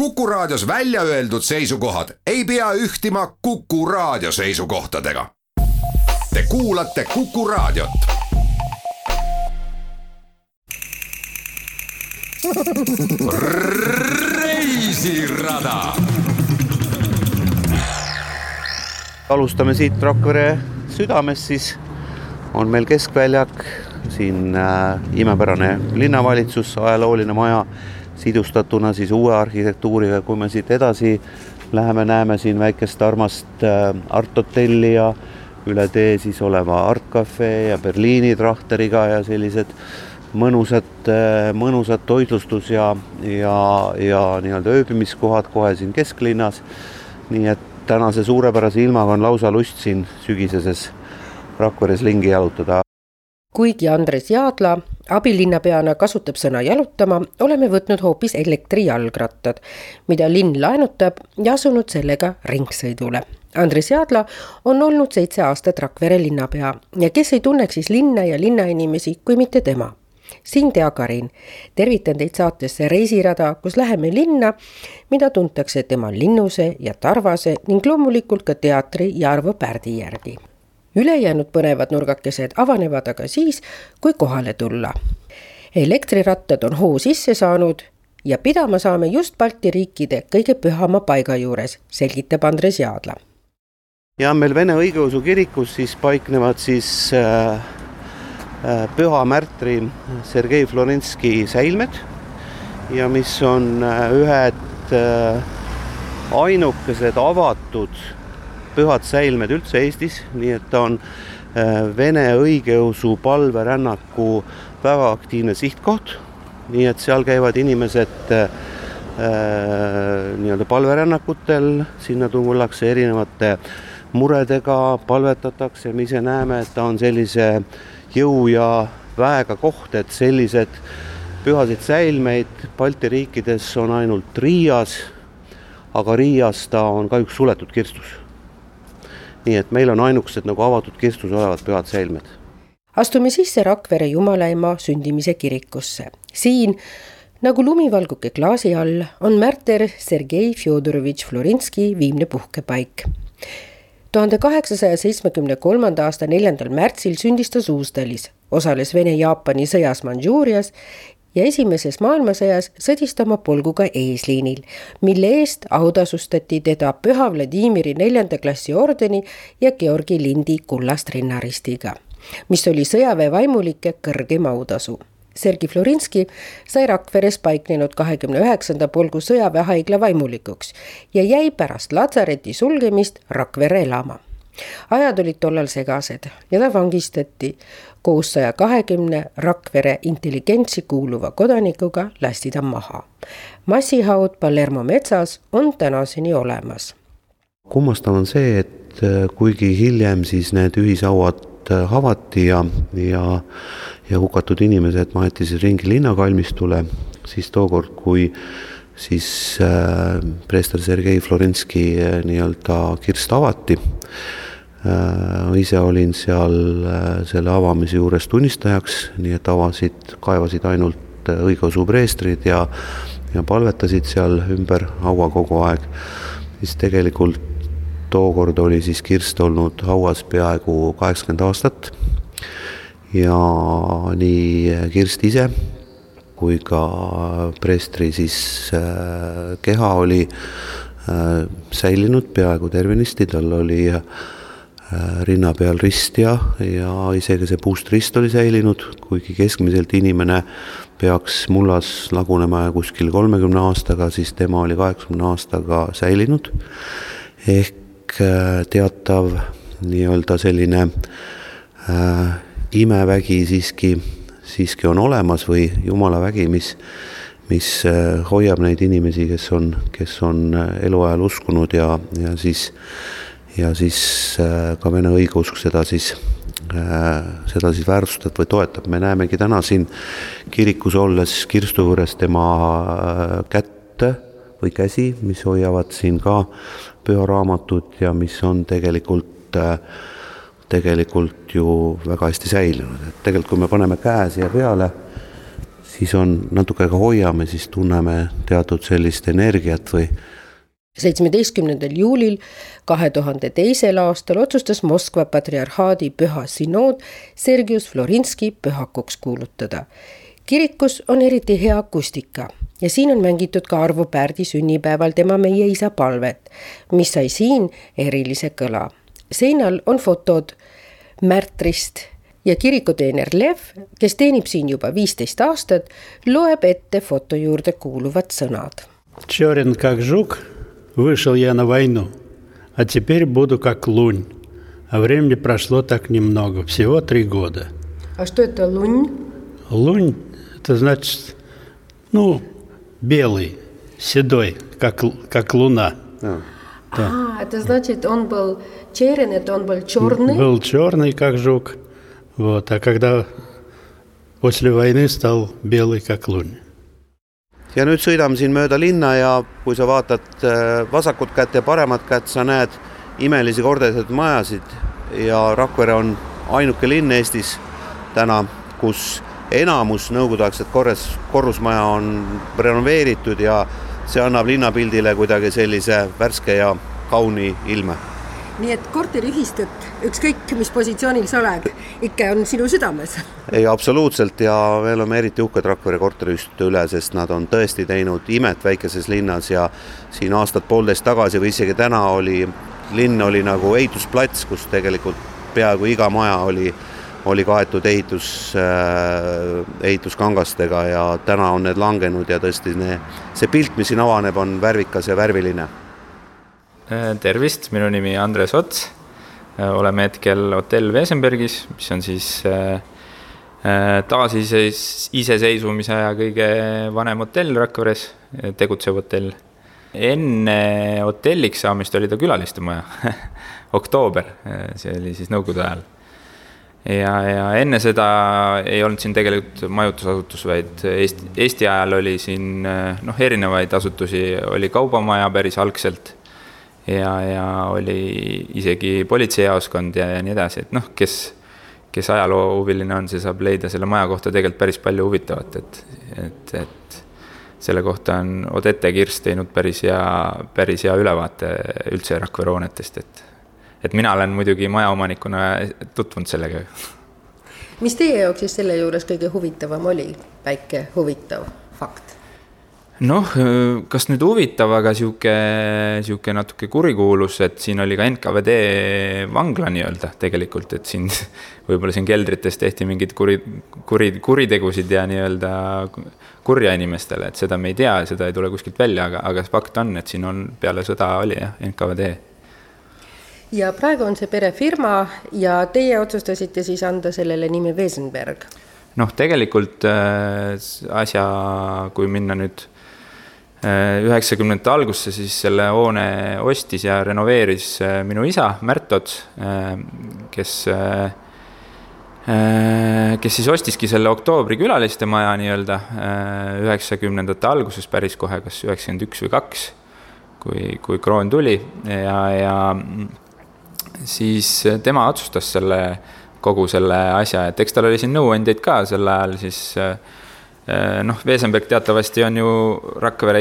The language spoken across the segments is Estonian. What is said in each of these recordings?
Kuku Raadios välja öeldud seisukohad ei pea ühtima Kuku Raadio seisukohtadega. Te kuulate Kuku Raadiot. reisirada. alustame siit Rakvere südamest, siis on meil keskväljak, siin äh, imepärane linnavalitsus, ajalooline maja sidustatuna siis uue arhitektuuriga, kui me siit edasi läheme, näeme siin väikest armast äh, Art Hotelli ja üle tee siis oleva Art Cafe ja Berliini trahteriga ja sellised mõnusad, äh, mõnusad toitlustus ja, ja, ja nii-öelda ööbimiskohad kohe siin kesklinnas. nii et tänase suurepärase ilmaga on lausa lust siin sügiseses Rakveres ringi jalutada kuigi Andres Jaadla abilinnapeana kasutab sõna jalutama, oleme võtnud hoopis elektrijalgrattad, mida linn laenutab ja asunud sellega ringsõidule. Andres Jaadla on olnud seitse aastat Rakvere linnapea ja kes ei tunneks siis linna ja linnainimesi, kui mitte tema. siin Tea Karin, tervitan teid saatesse Reisirada, kus läheme linna, mida tuntakse tema linnuse ja tarvase ning loomulikult ka teatri ja Arvo Pärdi järgi ülejäänud põnevad nurgakesed avanevad aga siis, kui kohale tulla. elektrirattad on hoo sisse saanud ja pidama saame just Balti riikide kõige pühama paiga juures, selgitab Andres Jaadla. ja meil Vene õigeusu kirikus siis paiknevad siis äh, äh, püha märtri Sergei Florenski säilmed ja mis on äh, ühed äh, ainukesed avatud pühad säilmed üldse Eestis, nii et ta on äh, Vene õigeusu palverännaku väga aktiivne sihtkoht. nii et seal käivad inimesed äh, äh, nii-öelda palverännakutel, sinna tullakse erinevate muredega, palvetatakse, me ise näeme, et ta on sellise jõu ja väega koht, et sellised pühasid säilmeid Balti riikides on ainult Riias, aga Riias ta on kahjuks suletud kirstus nii et meil on ainukesed nagu avatud kirstus olevad pühad säilmed. astume sisse Rakvere Jumalaema sündimise kirikusse. siin nagu lumivalguke klaasi all on märter Sergei Fjodorovitš Florinski viimne puhkepaik. tuhande kaheksasaja seitsmekümne kolmanda aasta neljandal märtsil sündis ta Suustalis, osales Vene-Jaapani sõjas Mandžuurias ja esimeses maailmasõjas sõdis ta oma polguga eesliinil, mille eest autasustati teda Püha Vladimiri neljanda klassi ordeni ja Georgi lindi kullast rinnaristiga, mis oli sõjaväe vaimulike kõrgem autasu. Sergei Florinski sai Rakveres paiknenud kahekümne üheksanda polgu sõjaväehaigla vaimulikuks ja jäi pärast latsareti sulgemist Rakverre elama ajad olid tollal segased ja ta vangistati koos saja kahekümne Rakvere intelligentsi kuuluva kodanikuga lasti ta maha. massihaud Palermo metsas on tänaseni olemas. kummastav on see, et äh, kuigi hiljem siis need ühishauad äh, avati ja, ja, ja hukatud inimesed maeti siis ringi linnakalmistule, siis tookord, kui siis äh, preester Sergei Florenski äh, nii-öelda kirst avati ise olin seal äh, selle avamise juures tunnistajaks, nii et avasid, kaevasid ainult äh, õigeusu preestrid ja, ja palvetasid seal ümber haua kogu aeg. siis tegelikult tookord oli siis kirst olnud hauas peaaegu kaheksakümmend aastat. ja nii kirst ise kui ka preestri siis keha oli säilinud peaaegu tervenisti, tal oli äh, Äh, rinna peal rist ja, ja isegi see puust rist oli säilinud, kuigi keskmiselt inimene peaks mullas lagunema kuskil kolmekümne aastaga, siis tema oli kaheksakümne aastaga säilinud. ehk äh, teatav nii-öelda selline äh, imevägi siiski, siiski on olemas või jumala vägi, mis, mis äh, hoiab neid inimesi, kes on, kes on eluajal uskunud ja, ja siis äh, ja siis äh, ka vene õigeusk seda siis, äh, seda siis väärtustab või toetab, me näemegi täna siin kirikus olles kirstu juures tema äh, kätt või käsi, mis hoiavad siin ka püharaamatut ja mis on tegelikult, tegelikult ju väga hästi säilinud, et tegelikult kui me paneme käe siia peale, siis on natuke ka hoiame, siis tunneme teatud sellist energiat või seitsmeteistkümnendal juulil kahe tuhande teisel aastal otsustas Moskva patriarhaadi püha sinood Sergius Florinski pühakuks kuulutada. kirikus on eriti hea akustika ja siin on mängitud ka Arvo Pärdi sünnipäeval tema Meie isa palvet, mis sai siin erilise kõla. seinal on fotod märtrist ja kirikuteener Lev, kes teenib siin juba viisteist aastat, loeb ette foto juurde kuuluvad sõnad. Tšorin Kakžuk Вышел я на войну, а теперь буду как лунь. А времени прошло так немного, всего три года. А что это лунь? Лунь – это значит, ну, белый, седой, как, как луна. А. Да. а, это значит, он был черен, это он был черный? Был черный, как жук. Вот, а когда после войны стал белый, как лунь. Ja nüüd sõidame siin mööda linna ja kui sa vaatad äh, vasakut kätt ja paremat kätt, sa näed imelisi kordeseid majasid. Ja Rakvere on ainuke linn Eestis täna, kus enamus nõukogudeaegset korres, korrusmaja on renoveeritud ja see annab linnapildile kuidagi sellise värske ja kauni ilme nii et korteriühistut, ükskõik mis positsioonil sa oled, ikka on sinu südames. ei, absoluutselt ja me oleme eriti uhked Rakvere korteriühistute üle, sest nad on tõesti teinud imet väikeses linnas ja siin aastat-poolteist tagasi või isegi täna oli, linn oli nagu ehitusplats, kus tegelikult peaaegu iga maja oli oli kaetud ehitus äh,, ehituskangastega ja täna on need langenud ja tõesti ne, see pilt, mis siin avaneb, on värvikas ja värviline tervist, minu nimi Andres Ots. Äh, oleme hetkel hotell Wesenbergis, mis on siis äh, taasiseseisvumise aja kõige vanem hotell Rakveres, tegutsev hotell. enne hotelliks saamist oli ta külalistemaja oktoober, see oli siis nõukogude ajal. ja, ja enne seda ei olnud siin tegelikult majutusasutus, vaid Eesti, Eesti ajal oli siin noh, erinevaid asutusi, oli kaubamaja päris algselt ja, ja oli isegi politseijaoskond ja, ja nii edasi, et noh, kes, kes ajaloohuviline on, see saab leida selle maja kohta tegelikult päris palju huvitavat, et, et, et selle kohta on Odette Kirss teinud päris hea, päris hea ülevaate üldse Rakvere hoonetest, et, et mina olen muidugi majaomanikuna tutvunud sellega. mis teie jaoks siis selle juures kõige huvitavam oli, väike huvitav? Noh, kas nüüd huvitav, aga sihuke, sihuke natuke kurikuulus, et siin oli ka NKVD vangla nii-öelda tegelikult, et siin võib-olla siin keldrites tehti mingeid kuri, kuri, kuritegusid ja nii-öelda kurja inimestele, et seda me ei tea, seda ei tule kuskilt välja, aga, aga fakt on, et siin on peale sõda oli jah, NKVD ja praegu on see perefirma ja teie otsustasite siis anda sellele nime Wesenberg? noh, tegelikult äh, asja, kui minna nüüd Äh, üheksakümnendate algusse siis selle hoone ostis ja renoveeris äh, minu isa, Märt Ots, äh, kes, kes siis ostiski selle oktoobri külaliste maja nii-öelda üheksakümnendate alguses päris kohe, kas üheksakümmend üks või kaks, kui, kui kroon tuli. Ja, ja siis tema otsustas selle, kogu selle asja, et eks tal oli siin nõuandjaid ka sel ajal siis äh, Äh, noh, Wesenberg teatavasti on ju Rakvere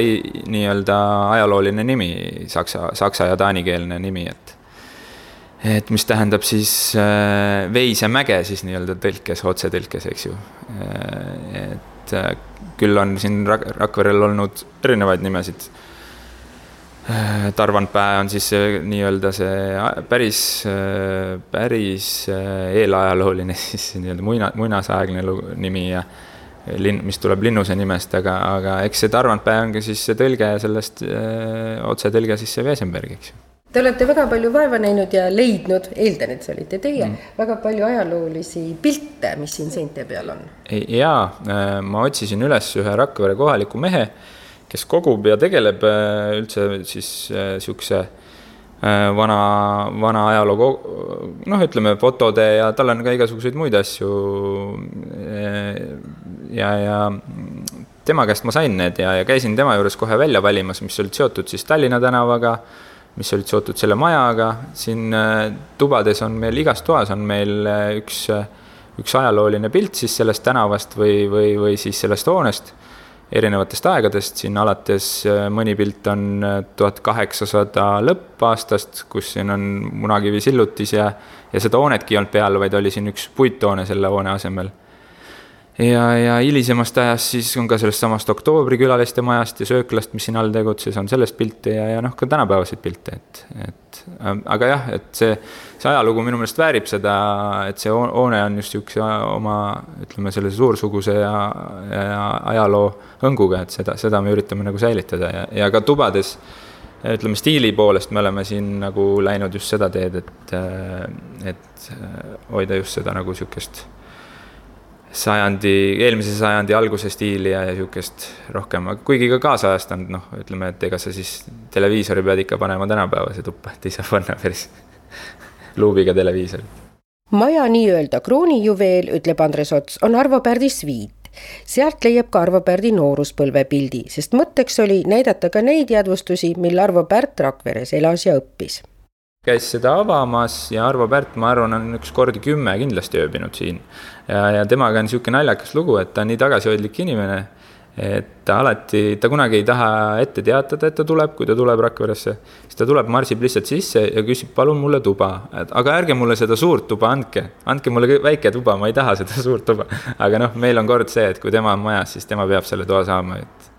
nii-öelda ajalooline nimi, saksa, saksa ja taanikeelne nimi, et et mis tähendab siis äh, Veisemäge siis nii-öelda tõlkes, otsetõlkes, eks ju. Äh, et küll on siin Rak-, Rakverel olnud erinevaid nimesid. Tarvanpää on siis nii-öelda see päris, päris eelajalooline siis nii-öelda muina, muinasaegne nimi ja linn, mis tuleb linnuse nimest, aga, aga eks see Tarvantpää ongi siis see tõlge sellest äh,, otsetõlge siis see Wesenberg, eks ju. Te olete väga palju vaeva näinud ja leidnud, eeldan, et see olite teie mm., väga palju ajaloolisi pilte, mis siin seinte peal on. jaa, äh, ma otsisin üles ühe Rakvere kohaliku mehe, kes kogub ja tegeleb äh, üldse siis niisuguse vana, vana ajaloo, noh, ütleme fotode ja tal on ka igasuguseid muid asju. Äh, ja, ja tema käest ma sain need ja, ja käisin tema juures kohe välja valimas, mis olid seotud siis Tallinna tänavaga, mis olid seotud selle majaga. siin äh, tubades on meil, igas toas on meil üks, üks ajalooline pilt siis sellest tänavast või, või, või siis sellest hoonest erinevatest aegadest, siin alates mõni pilt on tuhat kaheksasada lõppaastast, kus siin on Munakivi sillutis ja, ja seda hoonetki ei olnud peal, vaid oli siin üks puithoone selle hoone asemel ja, ja hilisemast ajast siis on ka sellest samast Oktoobri külaliste majast ja sööklast, mis siin all tegutses, on sellest pilte ja, ja noh, ka tänapäevaseid pilte, et, et ähm, aga jah, et see, see ajalugu minu meelest väärib seda, et see hoone on just niisuguse oma, ütleme, selle suursuguse ja, ja ajaloo hõnguga, et seda, seda me üritame nagu säilitada ja, ja ka tubades ütleme stiili poolest me oleme siin nagu läinud just seda teed, et, et hoida just seda nagu niisugust sajandi, eelmise sajandi alguse stiili ja, ja sihukest rohkem, kuigi ka kaasajastanud, noh, ütleme, et ega sa siis televiisori pead ikka panema tänapäevase tuppa, et ei saa panna päris luubiga televiisori. maja nii-öelda kroonijuveel, ütleb Andres Ots, on Arvo Pärdi sviit. sealt leiab ka Arvo Pärdi nooruspõlve pildi, sest mõtteks oli näidata ka neid jäädvustusi, mil Arvo Pärt Rakveres elas ja õppis käis seda avamas ja Arvo Pärt, ma arvan, on üks kord kümme kindlasti ööbinud siin. ja, ja temaga on niisugune naljakas lugu, et ta on nii tagasihoidlik inimene, et ta alati, ta kunagi ei taha ette teatada, et ta tuleb, kui ta tuleb Rakveresse. siis ta tuleb, marsib lihtsalt sisse ja küsib, palun mulle tuba, et aga ärge mulle seda suurt tuba andke, andke mulle väike tuba, ma ei taha seda suurt tuba. aga noh, meil on kord see, et kui tema on majas, siis tema peab selle toa saama, et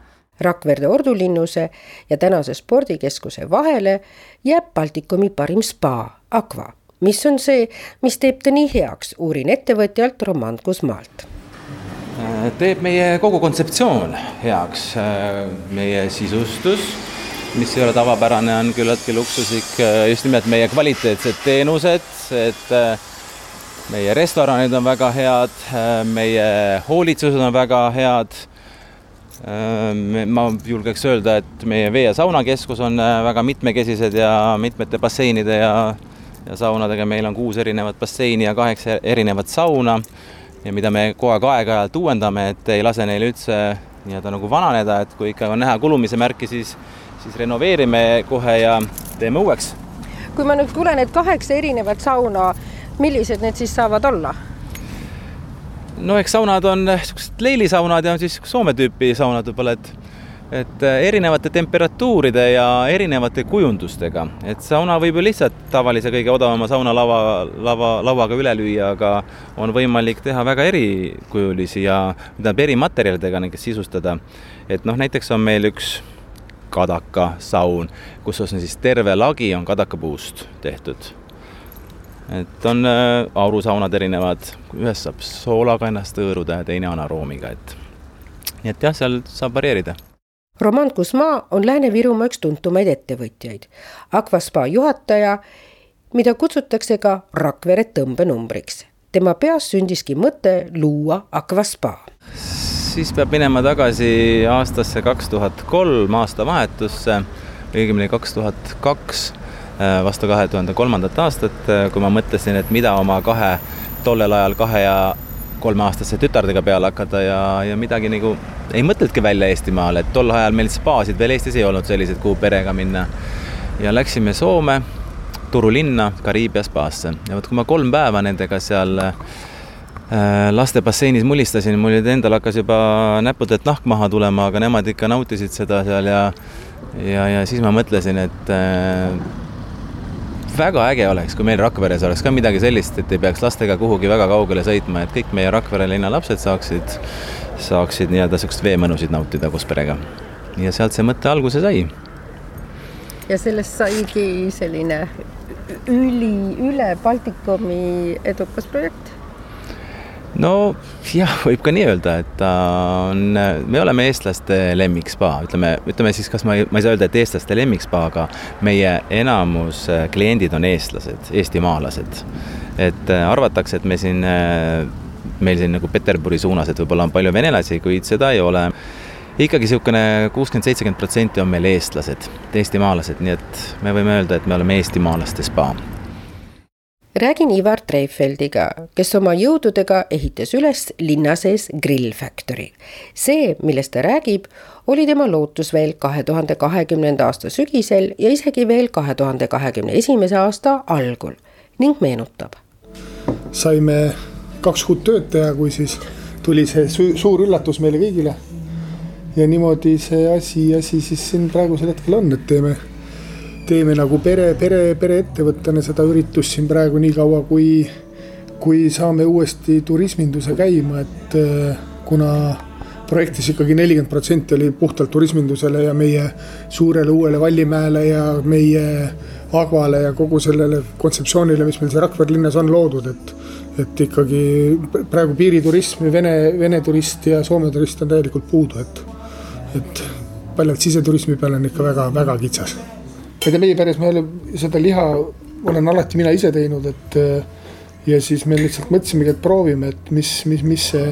Rakverde ordulinnuse ja tänase spordikeskuse vahele jääb Baltikumi parim spa, Aqua, mis on see, mis teeb ta nii heaks, uurin ettevõtjalt Roman Kusmaalt teeb meie kogu kontseptsioon heaks, meie sisustus, mis ei ole tavapärane, on küllaltki luksuslik, just nimelt meie kvaliteetsed teenused, et meie restoranid on väga head, meie hoolitsused on väga head Äh, ma julgeks öelda, et meie vee- ja saunakeskus on äh, väga mitmekesised ja mitmete basseinide ja, ja saunadega, meil on kuus erinevat basseini ja kaheksa erinevat sauna ja mida me kogu aeg aeg-ajalt uuendame, et ei lase neil üldse nii-öelda nagu vananeda, et kui ikka on näha kulumise märki, siis, siis renoveerime kohe ja teeme uueks. kui ma nüüd kuulen, et kaheksa erinevat sauna, millised need siis saavad olla? No eks saunad on niisugused leilisaunad ja on siis Soome tüüpi saunad võib-olla, et et äh, erinevate temperatuuride ja erinevate kujundustega, et sauna võib ju lihtsalt tavalise kõige odavama saunalava, lava, lauaga üle lüüa, aga on võimalik teha väga erikujulisi ja tähendab erimaterjalidega neid sisustada. et noh, näiteks on meil üks kadakasaun, kus on siis terve lagi on kadakapuust tehtud et on äh, aurusaunad erinevad, ühes saab soolaga ennast hõõruda ja teine on aroomiga, et nii et jah, seal saab varieerida. Roman Kusmaa on Lääne-Virumaa üks tuntumaid ettevõtjaid, Aquaspa juhataja, mida kutsutakse ka Rakvere tõmbenumbriks. tema peas sündiski mõte luua Aquaspa. siis peab minema tagasi aastasse kaks tuhat kolm, aastavahetusse, õigemini kaks tuhat kaks vastu kahe tuhande kolmandat aastat, äh, kui ma mõtlesin, et mida oma kahe, tollel ajal kahe ja kolmeaastaste tütardega peale hakata ja, ja midagi nagu ei mõtelnudki välja Eestimaal, et tol ajal meil spaasid veel Eestis ei olnud sellised, kuhu perega minna. ja läksime Soome, Turu linna, Kariibia spaasse ja vot, kui ma kolm päeva nendega seal äh, laste basseinis mulistasin, mul endal hakkas juba näppudelt nahk maha tulema, aga nemad ikka nautisid seda seal ja ja, ja siis ma mõtlesin, et väga äge oleks, kui meil Rakveres oleks ka midagi sellist, et ei peaks lastega kuhugi väga kaugele sõitma, et kõik meie Rakvere linna lapsed saaksid, saaksid nii-öelda niisugust veemõnusid nautida koos perega. ja sealt see mõte alguse sai. ja sellest saigi selline üli, üle Baltikumi edukas projekt no jah, võib ka nii öelda, et ta on, me oleme eestlaste lemmikspa, ütleme, ütleme siis, kas ma ei, ma ei saa öelda, et eestlaste lemmikspa, aga meie enamus äh, kliendid on eestlased, eestimaalased. et äh, arvatakse, et me siin, äh, meil siin nagu Peterburi suunas, et võib-olla on palju venelasi, kuid seda ei ole. Ikkagi niisugune kuuskümmend, seitsekümmend protsenti on meil eestlased, eestimaalased, nii et me võime öelda, et me oleme eestimaalaste spa räägin Ivar Treifeldiga, kes oma jõududega ehitas üles linna sees Grill Factory. see, millest ta räägib, oli tema lootus veel kahe tuhande kahekümnenda aasta sügisel ja isegi veel kahe tuhande kahekümne esimese aasta algul ning meenutab. saime kaks kuud tööd teha, kui siis tuli see su suur üllatus meile kõigile. ja niimoodi see asi, asi siis siin praegusel hetkel on, et teeme, teeme nagu pere, pere, pereettevõttena seda üritust siin praegu nii kaua, kui, kui saame uuesti turisminduse käima, et äh, kuna projektis ikkagi nelikümmend protsenti oli puhtalt turismindusele ja meie suurele uuele Vallimäele ja meie Agvale ja kogu sellele kontseptsioonile, mis meil seal Rakvere linnas on loodud, et et ikkagi praegu piiriturism, Vene, Vene turist ja Soome turist on täielikult puudu, et et paljalt siseturismi peal on ikka väga-väga kitsas. Ja meie peres me oleme seda liha olen alati mina ise teinud, et ja siis me lihtsalt mõtlesimegi, et proovime, et mis, mis, mis see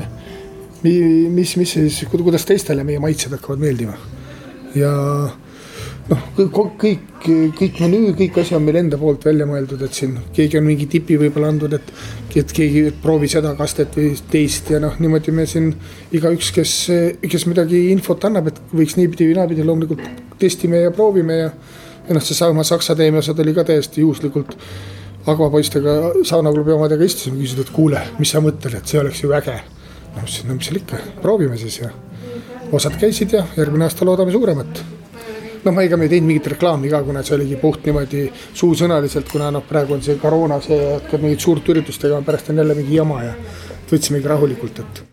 mis, mis siis, kuidas teistele meie maitsed hakkavad meeldima. ja noh, kõik, kõik menüü, kõik asi on meil enda poolt välja mõeldud, et siin keegi on mingi tipi võib-olla andnud, et, et keegi proovi seda kastet või teist ja noh, niimoodi me siin igaüks, kes, kes midagi infot annab, et võiks niipidi või naapidi loomulikult testime ja proovime ja. Ja noh, seesama Saksa teemiosad oli ka täiesti juhuslikult Agva-poistega, saunaklubi omadega istusime, küsisid, et kuule, mis sa mõtled, et see oleks ju äge noh, siis no mis seal ikka, proovime siis ja osad käisid ja järgmine aasta loodame suuremat. noh, ma ega me ei teinud mingit reklaami ka, kuna see oligi puht niimoodi suusõnaliselt, kuna noh, praegu on see koroona, see hakkab mingit suurt üritust tegema, pärast on jälle mingi jama ja võtsimegi rahulikult, et.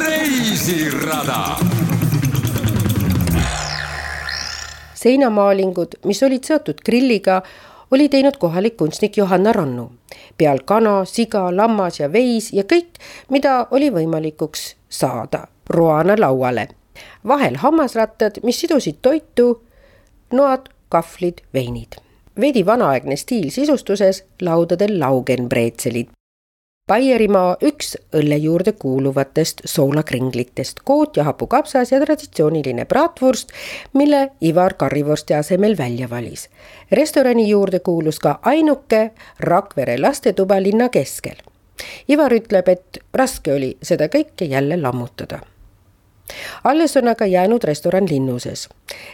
reisirada seinamaalingud, mis olid seotud grilliga, oli teinud kohalik kunstnik Johanna Rannu. peal kana, siga, lammas ja veis ja kõik, mida oli võimalikuks saada roana lauale. vahel hammasrattad, mis sidusid toitu, noad, kahvlid, veinid. veidi vanaaegne stiil sisustuses, laudadel laugenbreetselid, Baierimaa üks õlle juurde kuuluvatest soolakringlitest, koot ja hapukapsas ja traditsiooniline bratwurst, mille Ivar karrivorsti asemel välja valis. restorani juurde kuulus ka ainuke Rakvere lastetuba linna keskel. Ivar ütleb, et raske oli seda kõike jälle lammutada alles on aga jäänud restoran linnuses.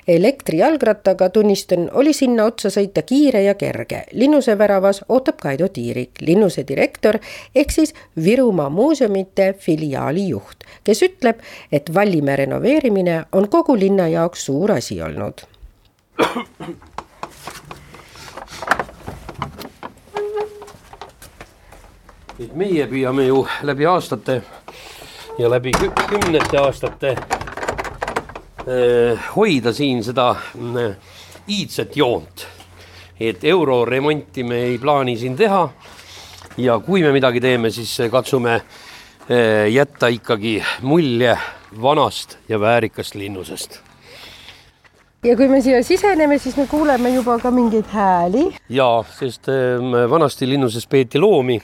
elektrijalgrattaga, tunnistan, oli sinna otsa sõita kiire ja kerge. linnuse väravas ootab Kaido Tiirik, linnuse direktor ehk siis Virumaa muuseumite filiaali juht, kes ütleb, et Vallimäe renoveerimine on kogu linna jaoks suur asi olnud. et meie püüame ju läbi aastate ja läbi kümnete aastate eh, hoida siin seda eh, iidset joont. et euroremonti me ei plaani siin teha. ja kui me midagi teeme, siis katsume eh, jätta ikkagi mulje vanast ja väärikast linnusest ja kui me siia siseneme, siis me kuuleme juba ka mingeid hääli. ja, sest ähm, vanasti linnuses peeti loomi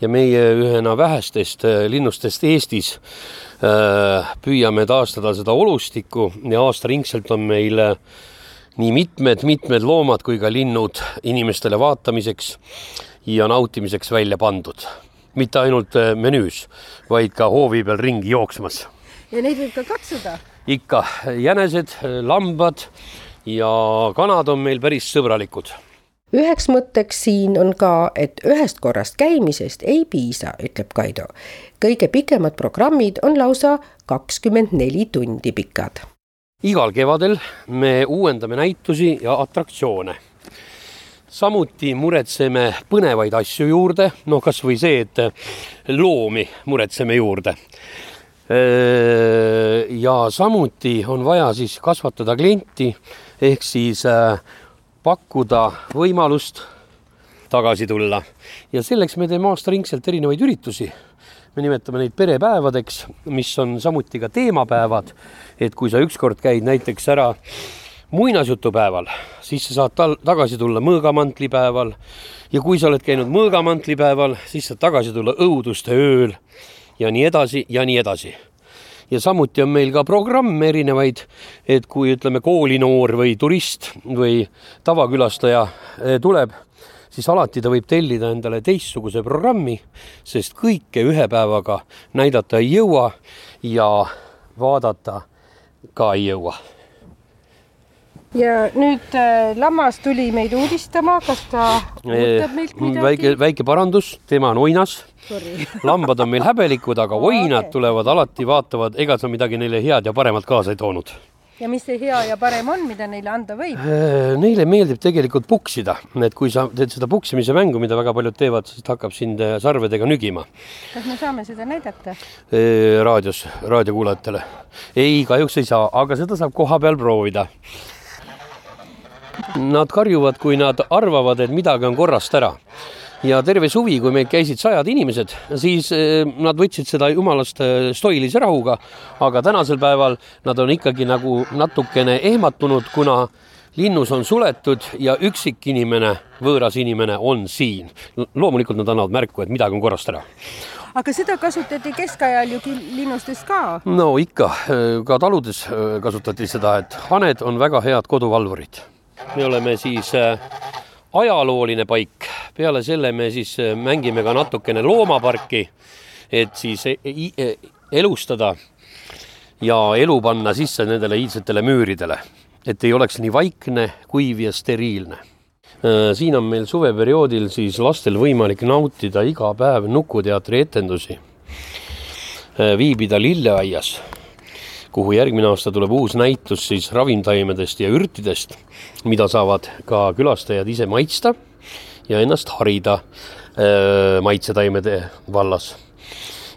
ja meie ühena vähestest äh, linnustest Eestis äh, püüame taastada seda olustikku ja aastaringselt on meil äh, nii mitmed-mitmed loomad kui ka linnud inimestele vaatamiseks ja nautimiseks välja pandud. mitte ainult menüüs, vaid ka hoovi peal ringi jooksmas. ja neid võib ka katsuda ikka jänesed, lambad ja kanad on meil päris sõbralikud üheks mõtteks siin on ka, et ühest korrast käimisest ei piisa, ütleb Kaido. kõige pikemad programmid on lausa kakskümmend neli tundi pikad. igal kevadel me uuendame näitusi ja atraktsioone. samuti muretseme põnevaid asju juurde, noh, kasvõi see, et loomi muretseme juurde ja samuti on vaja siis kasvatada klienti ehk siis äh, pakkuda võimalust tagasi tulla ja selleks me teeme aastaringselt erinevaid üritusi. me nimetame neid perepäevadeks, mis on samuti ka teemapäevad. et kui sa ükskord käid näiteks ära muinasjutupäeval, siis sa saad tal tagasi tulla mõõgamantlipäeval ja kui sa oled käinud mõõgamantlipäeval, siis saad tagasi tulla õuduste ööl ja nii edasi ja nii edasi ja samuti on meil ka programme erinevaid, et kui ütleme, koolinoor või turist või tavakülastaja eh, tuleb, siis alati ta võib tellida endale teistsuguse programmi, sest kõike ühe päevaga näidata ei jõua ja vaadata ka ei jõua ja nüüd äh, lammas tuli meid uudistama, kas ta ootab meilt midagi? väike, väike parandus, tema on oinas. lambad on meil häbelikud, aga oinad tulevad alati, vaatavad, ega sa midagi neile head ja paremat kaasa ei toonud ja mis see hea ja parem on, mida neile anda võib? Neile meeldib tegelikult puksida, et kui sa teed seda puksimise mängu, mida väga paljud teevad, siis ta hakkab sind sarvedega nügima. kas me saame seda näidata? raadios, raadiokuulajatele. ei, kahjuks ei saa, aga seda saab kohapeal proovida. Nad karjuvad, kui nad arvavad, et midagi on korrast ära ja terve suvi, kui meil käisid sajad inimesed, siis eh, nad võtsid seda jumalast eh, stoilise rahuga, aga tänasel päeval nad on ikkagi nagu natukene ehmatunud, kuna linnus on suletud ja üksik inimene, võõras inimene on siin. loomulikult nad annavad märku, et midagi on korrast ära aga seda kasutati keskajal ju linnustes ka. no ikka, eh, ka taludes kasutati seda, et haned on väga head koduvalvurid. me oleme siis ajalooline paik, peale selle me siis äh, mängime ka natukene loomaparki, et siis e, e, elustada ja elu panna sisse nendele iidsetele müüridele, et ei oleks nii vaikne, kuiv ja steriilne. Äh, siin on meil suveperioodil siis lastel võimalik nautida iga päev Nukuteatri etendusi, äh, viibida lilleaias kuhu järgmine aasta tuleb uus näitus siis ravimtaimedest ja ürtidest, mida saavad ka külastajad ise maitsta ja ennast harida maitsetaimede vallas.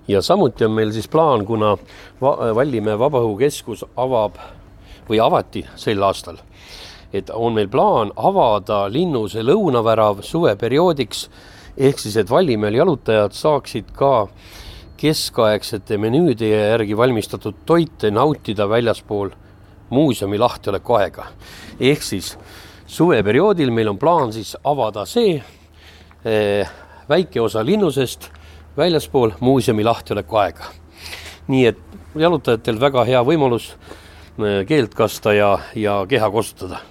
ja samuti on meil siis plaan, kuna va Vallimäe Vabaõhukeskus avab või avati sel aastal, et on meil plaan avada linnuse lõunavärav suveperioodiks ehk siis, et Vallimäel jalutajad saaksid ka keskaegsete menüüde järgi valmistatud toite nautida väljaspool muuseumi lahtioleku aega. ehk siis suveperioodil meil on plaan siis avada see eh, väike osa linnusest väljaspool muuseumi lahtioleku aega. nii et jalutajatel väga hea võimalus eh, keelt kasta ja, ja keha kosutada.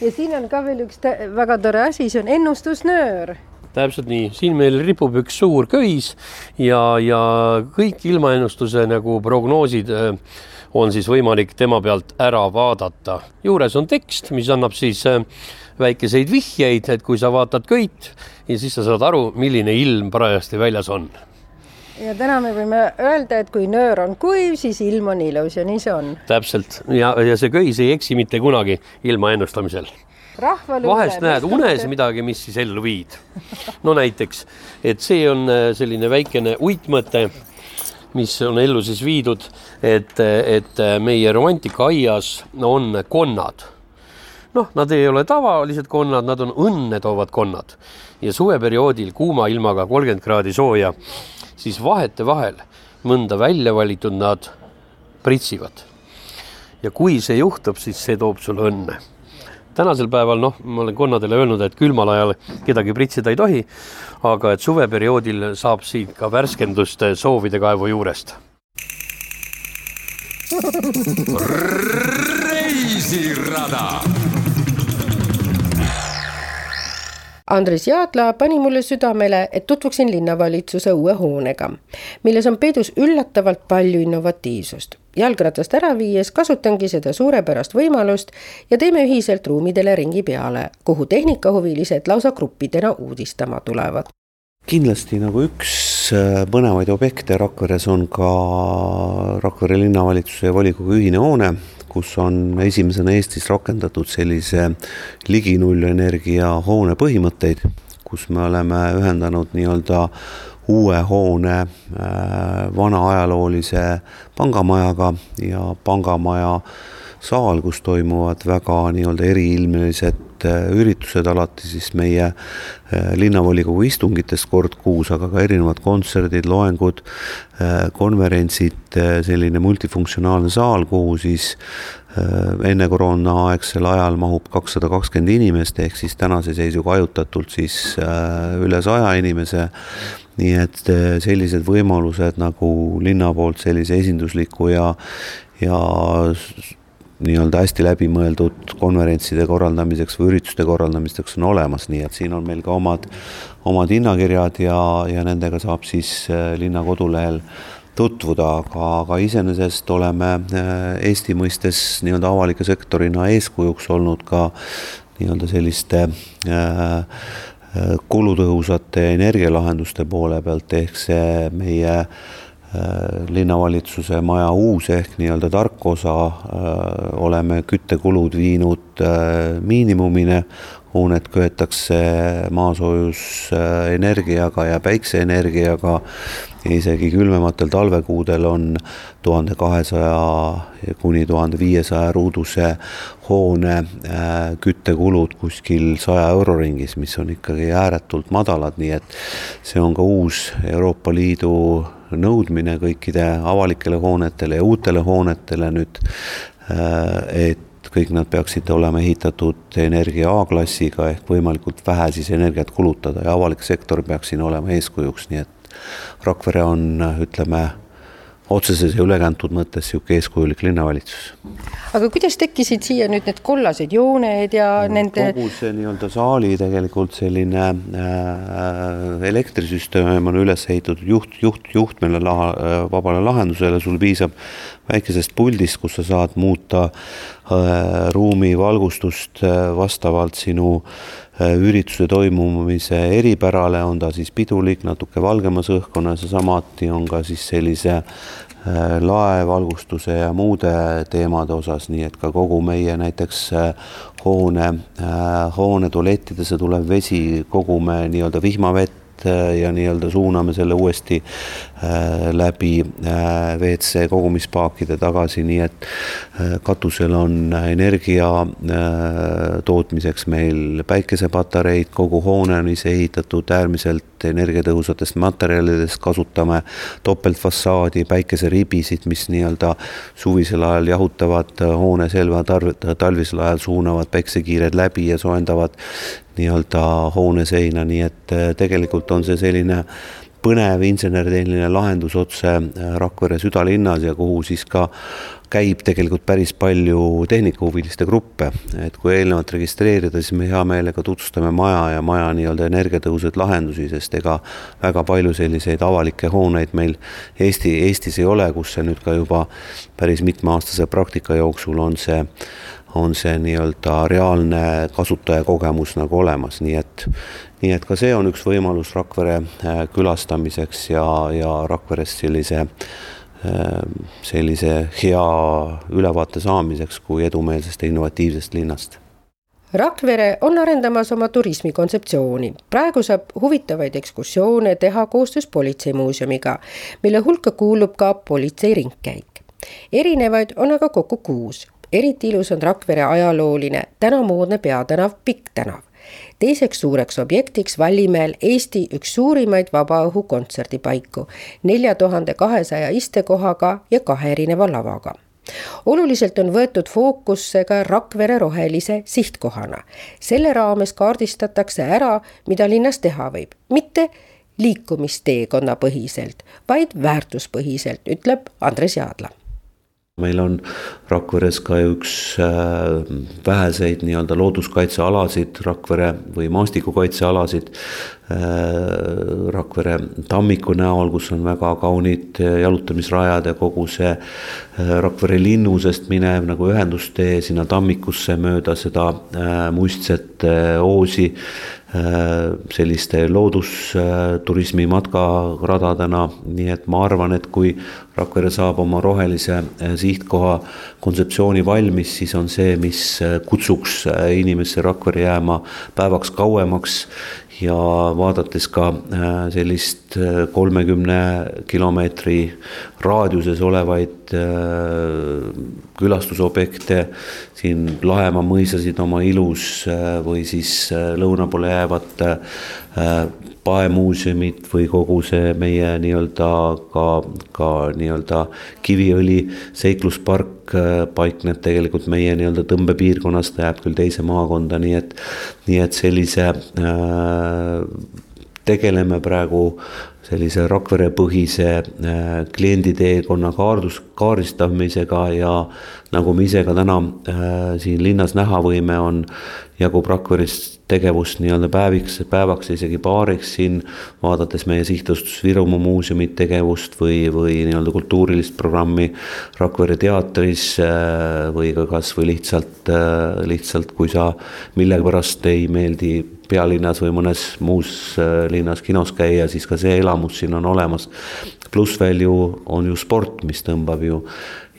ja siin on ka veel üks väga tore asi, see on ennustusnöör täpselt nii, siin meil ripub üks suur köis ja, ja kõik ilmaennustuse nagu prognoosid äh, on siis võimalik tema pealt ära vaadata. juures on tekst, mis annab siis äh, väikeseid vihjeid, et kui sa vaatad köit ja siis sa saad aru, milline ilm parajasti väljas on ja täna me võime öelda, et kui nöör on kuiv, siis ilm on ilus ja nii see on. täpselt ja, ja see köis ei eksi mitte kunagi ilma ennustamisel vahest näed unes midagi, mis siis ellu viid. no näiteks, et see on äh, selline väikene uitmõte, mis on ellu siis viidud, et, et äh, meie romantikaaias on konnad. noh, nad ei ole tavalised konnad, nad on õnne toovad konnad ja suveperioodil kuuma ilmaga kolmkümmend kraadi sooja, siis vahetevahel mõnda välja valitud nad pritsivad. ja kui see juhtub, siis see toob sulle õnne tänasel päeval noh, ma olen konnadele öelnud, et külmal ajal kedagi pritsida ei tohi, aga et suveperioodil saab siit ka värskendust soovide kaevu juurest. reisirada Andres Jaadla pani mulle südamele, et tutvuksin linnavalitsuse uue hoonega, milles on peidus üllatavalt palju innovatiivsust. jalgratast ära viies kasutangi seda suurepärast võimalust ja teeme ühiselt ruumidele ringi peale, kuhu tehnikahuvilised lausa gruppidena uudistama tulevad kindlasti nagu üks äh, põnevaid objekte Rakveres on ka Rakvere linnavalitsuse ja volikogu ühine hoone, kus on esimesena Eestis rakendatud sellise ligi nullenergia hoone põhimõtteid, kus me oleme ühendanud nii-öelda uue hoone äh, vana ajaloolise pangamajaga ja pangamaja saal, kus toimuvad väga nii-öelda eriilmelised äh, üritused, alati siis meie äh, linnavolikogu istungitest kord kuus, aga ka erinevad kontserdid, loengud, äh, konverentsid, selline multifunktsionaalne saal, kuhu siis enne koroonaaegsel ajal mahub kakssada kakskümmend inimest, ehk siis tänase seisuga hajutatult siis üle saja inimese. Nii et sellised võimalused nagu linna poolt sellise esindusliku ja, ja nii-öelda hästi läbimõeldud konverentside korraldamiseks või ürituste korraldamiseks on olemas, nii et siin on meil ka omad, omad hinnakirjad ja, ja nendega saab siis äh, linna kodulehel tutvuda, aga, aga iseenesest oleme Eesti mõistes nii-öelda avaliku sektorina eeskujuks olnud ka nii-öelda selliste kulutõhusate energialahenduste poole pealt, ehk see meie linnavalitsuse maja uus ehk nii-öelda tark osa, oleme küttekulud viinud miinimumini, hoonet köetakse maasoojusenergiaga ja päikseenergiaga. Isegi külmematel talvekuudel on tuhande kahesaja kuni tuhande viiesaja ruuduse hoone äh, küttekulud kuskil saja euro ringis, mis on ikkagi ääretult madalad, nii et see on ka uus Euroopa Liidu nõudmine kõikide avalikele hoonetele ja uutele hoonetele nüüd, äh, et kõik nad peaksid olema ehitatud energia A-klassiga ehk võimalikult vähe siis energiat kulutada ja avalik sektor peaks siin olema eeskujuks, nii et Rakvere on, ütleme, otseses ja ülekantud mõttes niisugune eeskujulik linnavalitsus. aga kuidas tekkisid siia nüüd need kollased jooned ja no, nende kogu see nii-öelda saali tegelikult selline äh, elektrisüsteem on üles ehitatud juht, juht, juhtmele laha, vabale lahendusele, sul piisab väikesest puldist, kus sa saad muuta äh, ruumi valgustust äh, vastavalt sinu äh, ürituse toimumise eripärale, on ta siis pidulik, natuke valgemas õhkkonnas ja samuti on ka siis sellise äh, laevalgustuse ja muude teemade osas, nii et ka kogu meie näiteks äh, hoone, äh, hoone tualettidesse tulev vesi kogume nii-öelda vihmavett ja nii-öelda suuname selle uuesti Äh, läbi äh, WC kogumispaakide tagasi, nii et äh, katusel on energia tootmiseks meil päikesepatareid, kogu hoone on ise ehitatud äärmiselt energiatõhusatest materjalidest, kasutame topeltfassaadi, päikeseribisid, mis nii-öelda suvisel ajal jahutavad hoone selva, talvisel ajal suunavad päiksekiired läbi ja soojendavad nii-öelda hoone seina, nii et tegelikult on see selline põnev insenertehniline lahendus otse äh, Rakvere südalinnas ja kuhu siis ka käib tegelikult päris palju tehnikahuviliste gruppe, et kui eelnevalt registreerida, siis me hea meelega tutvustame maja ja maja nii-öelda energiatõhusaid lahendusi, sest ega väga palju selliseid avalikke hooneid meil Eesti, Eestis ei ole, kus see nüüd ka juba päris mitmeaastase praktika jooksul on see on see nii-öelda reaalne kasutajakogemus nagu olemas, nii et, nii et ka see on üks võimalus Rakvere äh, külastamiseks ja, ja Rakverest sellise, äh, sellise hea ülevaate saamiseks kui edumeelsest ja innovatiivsest linnast Rakvere on arendamas oma turismikontseptsiooni. praegu saab huvitavaid ekskursioone teha koostöös Politseimuuseumiga, mille hulka kuulub ka politseiringkäik. erinevaid on aga kokku kuus eriti ilus on Rakvere ajalooline tänamoodne peatänav Pikk tänav. Teiseks suureks objektiks Vallimäel Eesti üks suurimaid vabaõhukontserdipaiku, nelja tuhande kahesaja istekohaga ja kahe erineva lavaga. Oluliselt on võetud fookusse ka Rakvere rohelise sihtkohana. selle raames kaardistatakse ära, mida linnas teha võib, mitte liikumisteekonna põhiselt, vaid väärtuspõhiselt, ütleb Andres Jaadla meil on Rakveres ka üks äh, väheseid nii-öelda looduskaitsealasid Rakvere või maastikukaitsealasid äh, Rakvere tammiku näol, kus on väga kaunid jalutamisrajad ja kogu see äh, Rakvere linnusest minev nagu ühendustee sinna tammikusse mööda seda muistset oosi selliste loodusturismi matkaradadena, nii et ma arvan, et kui Rakvere saab oma rohelise sihtkoha kontseptsiooni valmis, siis on see, mis kutsuks inimesse Rakvere jääma päevaks kauemaks ja vaadates ka äh, sellist äh, kolmekümne kilomeetri raadiuses olevaid äh, külastusobjekte, siin Lahemaa mõisasid oma ilus või siis lõuna poole jäävat paemuuseumit või kogu see meie nii-öelda ka, ka nii-öelda Kiviõli seikluspark äh, paikneb tegelikult meie nii-öelda tõmbepiirkonnas, ta jääb küll teise maakonda, nii et, nii et sellise äh, tegeleme praegu sellise Rakvere-põhise klienditeekonna kaardus, kaardistamisega ja nagu me ise ka täna siin linnas näha võime, on, jagub Rakveres tegevust nii-öelda päeviks, päevaks, isegi paariks siin, vaadates meie sihtasutus Virumaa muuseumi tegevust või, või nii-öelda kultuurilist programmi Rakvere teatris äh, või ka kasvõi lihtsalt, äh, lihtsalt kui sa millegipärast ei meeldi pealinnas või mõnes muus äh, linnas kinos käia, siis ka see elamus siin on olemas. pluss veel ju on ju sport, mis tõmbab ju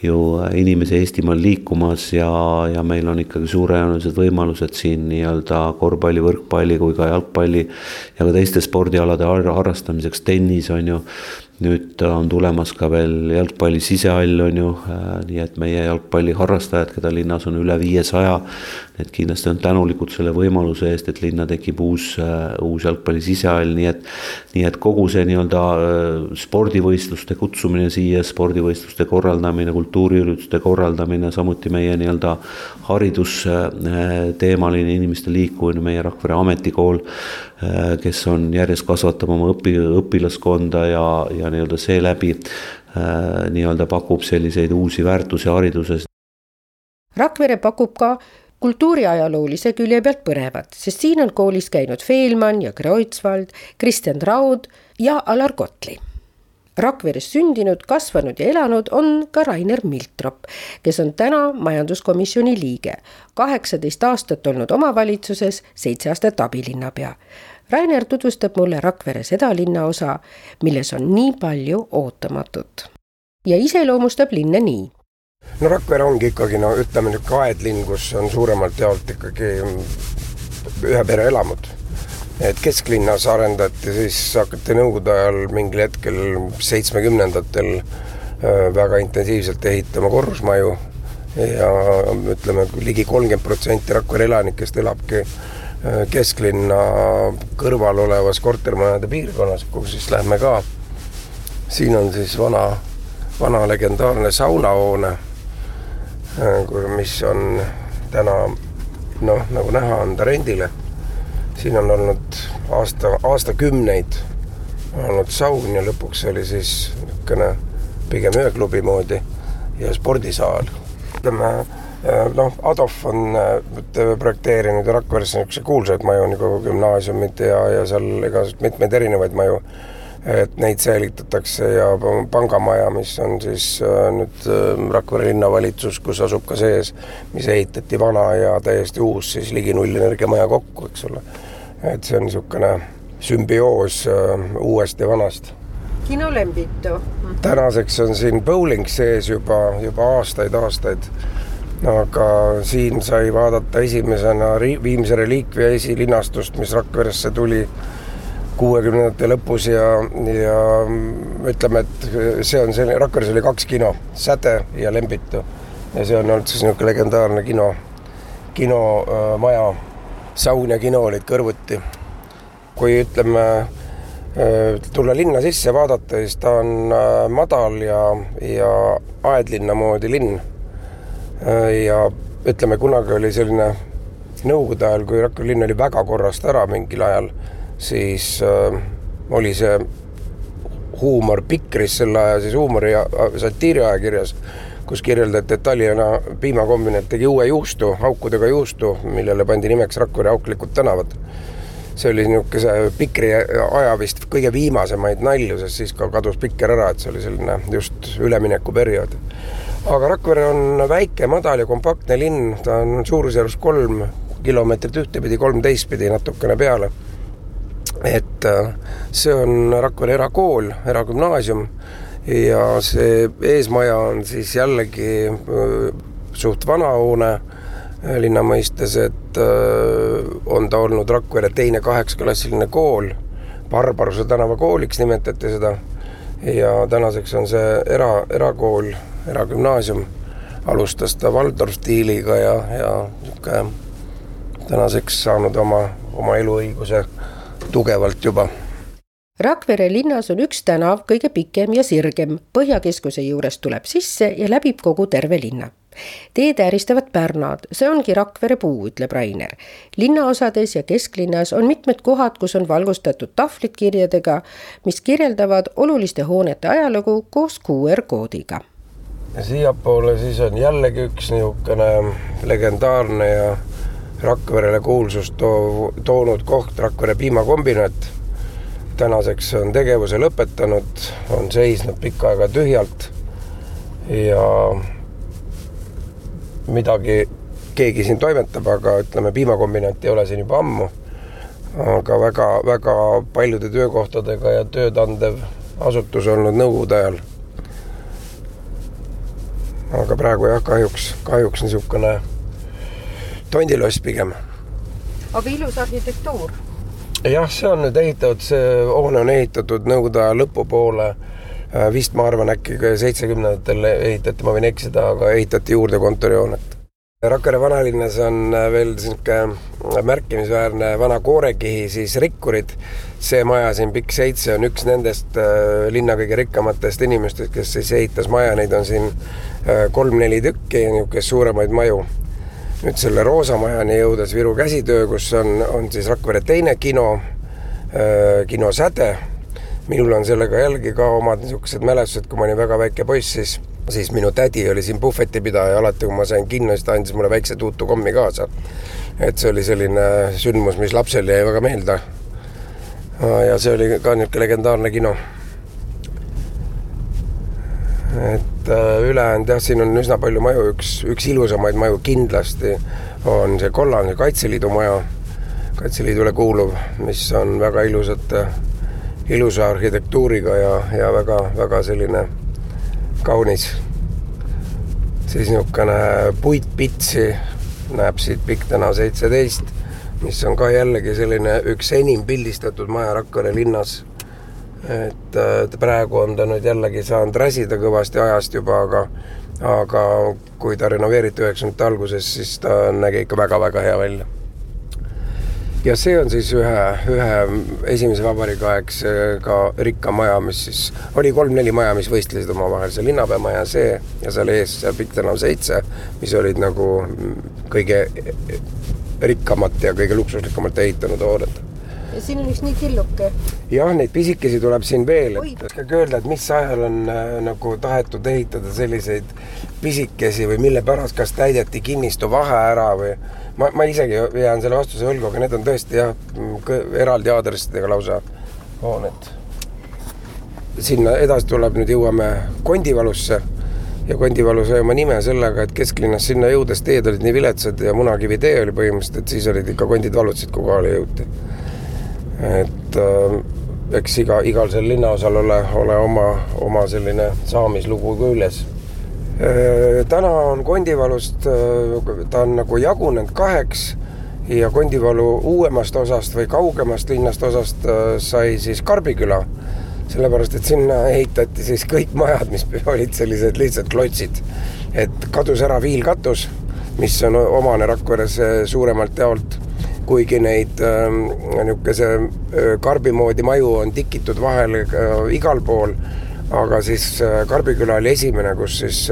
ju inimesi Eestimaal liikumas ja, ja meil on ikkagi suurejoonelised võimalused siin nii-öelda korvpalli, võrkpalli kui ka jalgpalli ja ka teiste spordialade harrastamiseks, tennis on ju nüüd on tulemas ka veel jalgpalli sisehall, on ju, äh, nii et meie jalgpalliharrastajad, keda linnas on üle viiesaja, need kindlasti on tänulikud selle võimaluse eest, et linna tekib uus, äh, uus jalgpalli sisehall, nii et nii et kogu see nii-öelda äh, spordivõistluste kutsumine siia, spordivõistluste korraldamine, kultuuriürituste korraldamine, samuti meie nii-öelda haridusteemaline inimeste liikumine, meie Rakvere ametikool, kes on järjest kasvatab oma õpi, õpilaskonda ja, ja nii-öelda seeläbi äh, nii-öelda pakub selliseid uusi väärtusi hariduses. Rakvere pakub ka kultuuriajaloolise külje pealt põnevat, sest siin on koolis käinud Feelmann ja Kreutzwald, Kristjan Traud ja Alar Kotli. Rakveres sündinud, kasvanud ja elanud on ka Rainer Miltrop, kes on täna majanduskomisjoni liige, kaheksateist aastat olnud omavalitsuses, seitse aastat abilinnapea Rainer tutvustab mulle Rakvere seda linnaosa, milles on nii palju ootamatut ja iseloomustab linna nii. No Rakvere ongi ikkagi no ütleme niisugune aedlinn, kus on suuremalt jaolt ikkagi ühe pere elamud. et kesklinnas arendati siis, hakati nõukogude ajal mingil hetkel seitsmekümnendatel äh, väga intensiivselt ehitama korrusmaju ja ütleme, ligi kolmkümmend protsenti Rakvere elanikest elabki Äh, kesklinna kõrval olevas kortermajade piirkonnas, kuhu siis lähme ka. siin on siis vana, vana legendaarne saunahoone, mis on täna noh, nagu näha, on ta rendile. siin on olnud aasta, aastakümneid olnud saun ja lõpuks oli siis niisugune pigem ööklubi moodi ja spordisaal. ütleme noh, Adolf on äh, projekteerinud Rakveresse niisuguse kuulsaid maju nagu gümnaasiumid ja, ja seal igasuguseid mitmeid erinevaid maju. Et neid säilitatakse ja pangamaja, mis on siis äh, nüüd äh, Rakvere linnavalitsus, kus asub ka sees, mis ehitati vana ja täiesti uus siis ligi nullenergiamaja kokku, eks ole. et see on niisugune sümbioos uuest ja vanast kino Lembitu. tänaseks on siin bowling sees juba, juba aastaid-aastaid aga siin sai vaadata esimesena Viimse reliikvia esilinastust, mis Rakveresse tuli kuuekümnendate lõpus ja, ja ütleme, et see on selline, Rakveres oli kaks kino, Säde ja Lembitu. ja see on olnud siis niisugune legendaarne kino, kinomaja äh,. saun ja kino olid kõrvuti. kui ütleme äh, tulla linna sisse vaadata, siis ta on äh, madal ja, ja aedlinna moodi linn ja ütleme, kunagi oli selline nõukogude ajal, kui Rakvere linn oli väga korrast ära mingil ajal, siis äh, oli see huumor Pikris selle aja siis huumori ja satiiriajakirjas, kus kirjeldati, et Tallinna piimakombinat tegi uue juustu, aukudega juustu, millele pandi nimeks Rakvere auklikud tänavad. see oli niisuguse Pikri aja vist kõige viimasemaid nalju, sest siis ka kadus Pikker ära, et see oli selline just üleminekuperiood aga Rakvere on väike, madal ja kompaktne linn, ta on suurusjärgus kolm kilomeetrit ühtepidi, kolm teistpidi natukene peale. Et äh, see on Rakvere erakool, eragümnaasium ja see eesmaja on siis jällegi äh, suht vana hoone äh, linna mõistes, et on ta olnud Rakvere teine kaheksaklassiline kool, Barbaruse tänava kooliks nimetati seda. Ja tänaseks on see era, erakool eragümnaasium, alustas ta Waldorf stiiliga ja, ja niisugune tänaseks saanud oma, oma eluõiguse tugevalt juba Rakvere linnas on üks tänav kõige pikem ja sirgem, Põhjakeskuse juurest tuleb sisse ja läbib kogu terve linna. teed ääristavad pärnad, see ongi Rakvere puu, ütleb Rainer. linnaosades ja kesklinnas on mitmed kohad, kus on valgustatud tahvlid kirjadega, mis kirjeldavad oluliste hoonete ajalugu koos QR-koodiga. ja siiapoole siis on jällegi üks niisugune legendaarne ja Rakverele kuulsust too, toonud koht, Rakvere piimakombinaat. tänaseks on tegevuse lõpetanud, on seisnud pikka aega tühjalt ja midagi keegi siin toimetab, aga ütleme, piimakombinaat ei ole siin juba ammu. aga väga-väga paljude töökohtadega ja tööd andev asutus olnud nõukogude ajal. aga praegu jah, kahjuks, kahjuks niisugune tondiloss pigem. aga ilus arhitektuur? jah, see on nüüd ehitatud, see hoone on ehitatud nõukogude aja lõpupoole. Äh, vist ma arvan, äkki seitsmekümnendatel ehitati, ma võin eksida, aga ehitati juurde kontorihoonet. Rakvere vanalinnas on äh, veel niisugune märkimisväärne vana koorekihi, siis Rikkurid. see maja siin, Pikk seitse, on üks nendest äh, linna kõige rikkamatest inimestest, kes siis ehitas maja, neid on siin kolm-neli tükki, niisuguseid suuremaid maju nüüd selle Roosa majani jõudes Viru käsitöö, kus on, on siis Rakvere teine kino, äh, kino Säde. minul on sellega jällegi ka omad niisugused mälestused, kui ma olin väga väike poiss, siis, siis minu tädi oli siin puhvetipidaja, alati kui ma sain kinno, siis ta andis mulle väikse tuutu kommi kaasa. et see oli selline sündmus, mis lapsele jäi väga meelde. ja see oli ka niisugune legendaarne kino et äh, ülejäänud jah, siin on üsna palju maju, üks, üks ilusamaid maju kindlasti on see kollane Kaitseliidu maja, Kaitseliidule kuuluv, mis on väga ilusate, ilusa arhitektuuriga ja, ja väga-väga selline kaunis. siis niisugune puitpitsi näeb siit Pikk tänav seitseteist, mis on ka jällegi selline üks enim pildistatud maja Rakvere linnas et praegu on ta nüüd jällegi saanud räsida kõvasti ajast juba, aga aga kui ta renoveeriti üheksakümnendate alguses, siis ta nägi ikka väga-väga hea välja. ja see on siis ühe, ühe esimese vabariigi aegse ka rikka maja, mis siis, oli kolm-neli maja, mis võistlesid omavahel, see linnapeamaja, see ja seal ees see Pikk tänav seitse, mis olid nagu kõige rikkamat ja kõige luksuslikumalt ehitanud hooned ja siin on üks nii tilluke. jah, neid pisikesi tuleb siin veel, et oskage öelda, et mis ajal on äh, nagu tahetud ehitada selliseid pisikesi või mille pärast, kas täideti kinnistu vahe ära või ma, ma isegi jään selle vastuse võlgu, aga need on tõesti jah, eraldi aadressidega lausa hooned. sinna edasi tuleb, nüüd jõuame Kondivalusse ja Kondivalu sai oma nime sellega, et kesklinnast sinna jõudes teed olid nii viletsad ja Munakivi tee oli põhimõtteliselt, et siis olid ikka kondid valutasid, kui kohale jõuti et äh, eks iga, igal seal linnaosal ole, ole oma, oma selline saamislugu küljes äh,. täna on Kondivalust äh,, ta on nagu jagunenud kaheks ja Kondivalu uuemast osast või kaugemast linnast osast äh, sai siis Karbiküla sellepärast, et sinna ehitati siis kõik majad, mis olid sellised lihtsalt klotsid. et kadus ära viilkatus, mis on omane Rakveres suuremalt jaolt kuigi neid ähm, niisuguse äh, karbi moodi maju on tikitud vahel äh, igal pool, aga siis äh, Karbiküla oli esimene, kus siis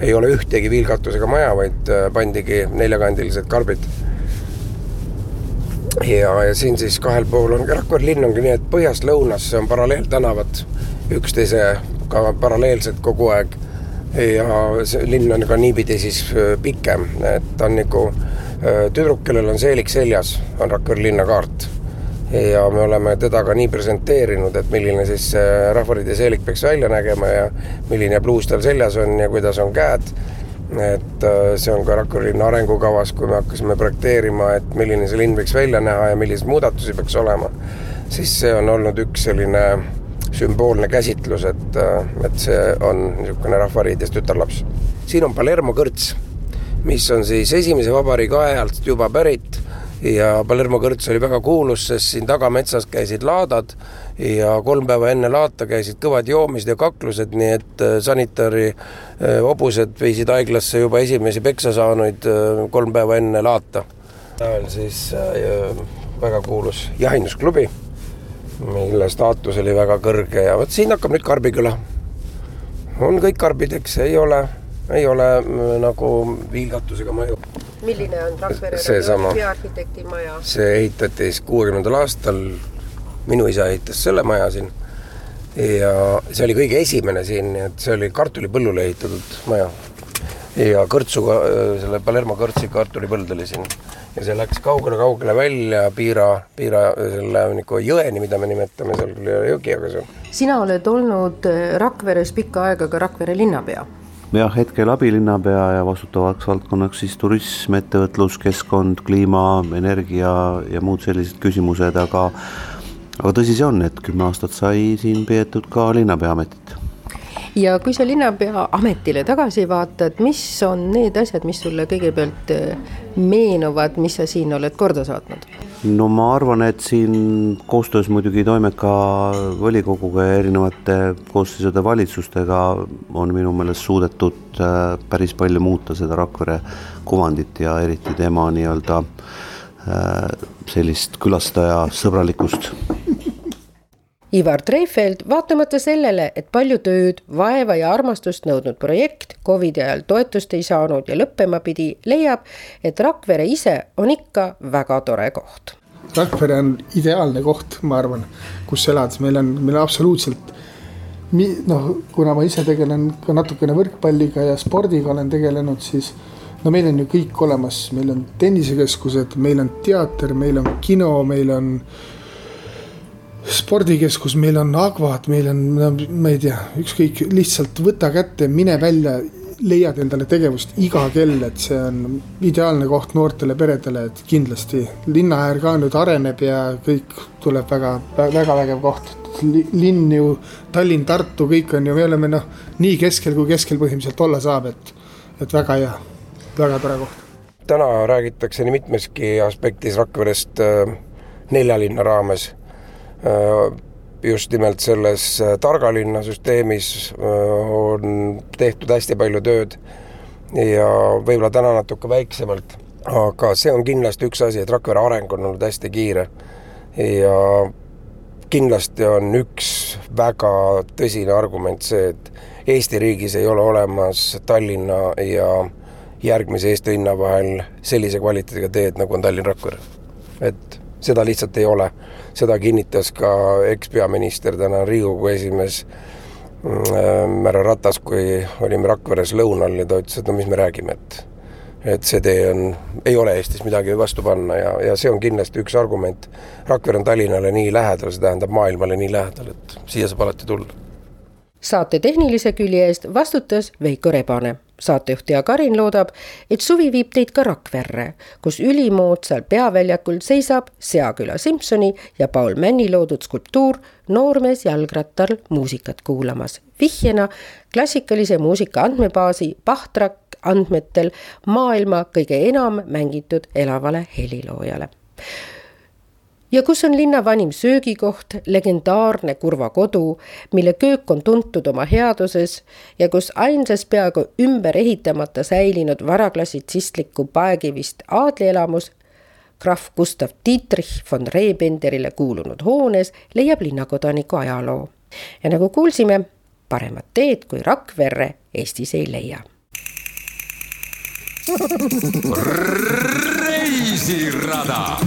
ei ole ühtegi viilkatusega maja, vaid pandigi neljakandilised karbid. ja, ja siin siis kahel pool on, Rakvere linn ongi nii, et põhjast lõunasse on paralleeltänavad üksteisega paralleelselt kogu aeg ja see linn on ka niipidi siis pikem, et ta on nagu Äh, tüdruk, kellel on seelik seljas, on Rakvere linnakaart. ja me oleme teda ka nii presenteerinud, et milline siis see Rahvariidi seelik peaks välja nägema ja milline pluus tal seljas on ja kuidas on käed. et äh, see on ka Rakvere linna arengukavas, kui me hakkasime projekteerima, et milline see linn võiks välja näha ja milliseid muudatusi peaks olema, siis see on olnud üks selline sümboolne käsitlus, et, äh, et see on niisugune Rahvariidist tütarlaps. siin on Palermo kõrts mis on siis esimese vabariigi ajalt juba pärit ja Palermo kõrts oli väga kuulus, sest siin tagametsas käisid laadad ja kolm päeva enne laata käisid kõvad joomised ja kaklused, nii et äh, sanitari äh, hobused viisid haiglasse juba esimesi peksa saanuid äh, kolm päeva enne laata. on siis väga kuulus jahindusklubi, mille staatus oli väga kõrge ja vot siin hakkab nüüd Karbiküla. on kõik karbid, eks ei ole ei ole mm, nagu viilgatusega maju. milline on Rakvere peaarhitekti maja? see ehitati siis kuuekümnendal aastal, minu isa ehitas selle maja siin ja see oli kõige esimene siin, nii et see oli kartulipõllule ehitatud maja. ja kõrtsuga, selle Palermo kõrtsi kartulipõld oli siin ja see läks kaugele-kaugele välja Piira, Piira selle nagu jõeni, mida me nimetame, seal küll ei ole jõgi, aga see on. sina oled olnud Rakveres pikka aega ka Rakvere linnapea. Jah, hetkel abilinnapea ja vastutavaks valdkonnaks siis turism, ettevõtlus, keskkond, kliima, energia ja muud sellised küsimused, aga aga tõsi see on, et kümme aastat sai siin peetud ka linnapea ametit. ja kui sa linnapea ametile tagasi vaatad, mis on need asjad, mis sulle kõigepealt äh, meenuvad, mis sa siin oled korda saatnud? No ma arvan, et siin koostöös muidugi Toimeka volikoguga ja erinevate koosseisude valitsustega on minu meelest suudetud äh, päris palju muuta seda Rakvere kuvandit ja eriti tema nii-öelda äh, sellist külastaja sõbralikkust Ivar Treifeld, vaatamata sellele, et palju tööd, vaeva ja armastust nõudnud projekt Covidi ajal toetust ei saanud ja lõppema pidi, leiab, et Rakvere ise on ikka väga tore koht. Rakvere on ideaalne koht, ma arvan, kus elada, meil on, meil on absoluutselt noh, kuna ma ise tegelen ka natukene võrkpalliga ja spordiga olen tegelenud, siis no meil on ju kõik olemas, meil on tennisekeskused, meil on teater, meil on kino, meil on spordikeskus, meil on Agvad, meil on, ma ei tea, ükskõik, lihtsalt võta kätte, mine välja, leiad endale tegevust iga kell, et see on ideaalne koht noortele peredele, et kindlasti linna äär ka nüüd areneb ja kõik tuleb väga, väga vägev koht. linn ju, Tallinn, Tartu, kõik on ju, me oleme noh, nii keskel kui keskel põhimõtteliselt olla saab, et, et väga hea, väga tore koht. täna räägitakse nii mitmeski aspektis Rakverest äh, nelja linna raames just nimelt selles äh, targa linna süsteemis äh, on tehtud hästi palju tööd ja võib-olla täna natuke väiksemalt, aga see on kindlasti üks asi, et Rakvere areng on olnud hästi kiire ja kindlasti on üks väga tõsine argument see, et Eesti riigis ei ole olemas Tallinna ja järgmise Eesti linna vahel sellise kvaliteediga teed, nagu on Tallinn-Rakvere. et seda lihtsalt ei ole. seda kinnitas ka ekspeaminister, täna Riigikogu esimees mm, härra Ratas, kui olime Rakveres lõunal ja ta ütles, et no mis me räägime, et et see tee on, ei ole Eestis midagi vastu panna ja, ja see on kindlasti üks argument. Rakvere on Tallinnale nii lähedal, see tähendab maailmale nii lähedal, et siia saab alati tulla. saate tehnilise külje eest vastutas Veiko Rebane saatejuht Jaak Arin loodab, et suvi viib teid ka Rakverre, kus ülimoodsal peaväljakul seisab Seaküla Simsoni ja Paul Männi loodud skulptuur Noormees jalgrattal muusikat kuulamas. vihjena klassikalise muusika andmebaasi Pahtrak andmetel maailma kõige enam mängitud elavale heliloojale ja kus on linna vanim söögikoht, legendaarne Kurva kodu, mille köök on tuntud oma headuses ja kus ainsas peaaegu ümber ehitamata säilinud varaklassitsistliku paekivist aadlielamus krahv Gustav Dietrich von Rebenderile kuulunud hoones leiab linnakodaniku ajaloo. ja nagu kuulsime, paremat teed kui Rakverre Eestis ei leia. reisirada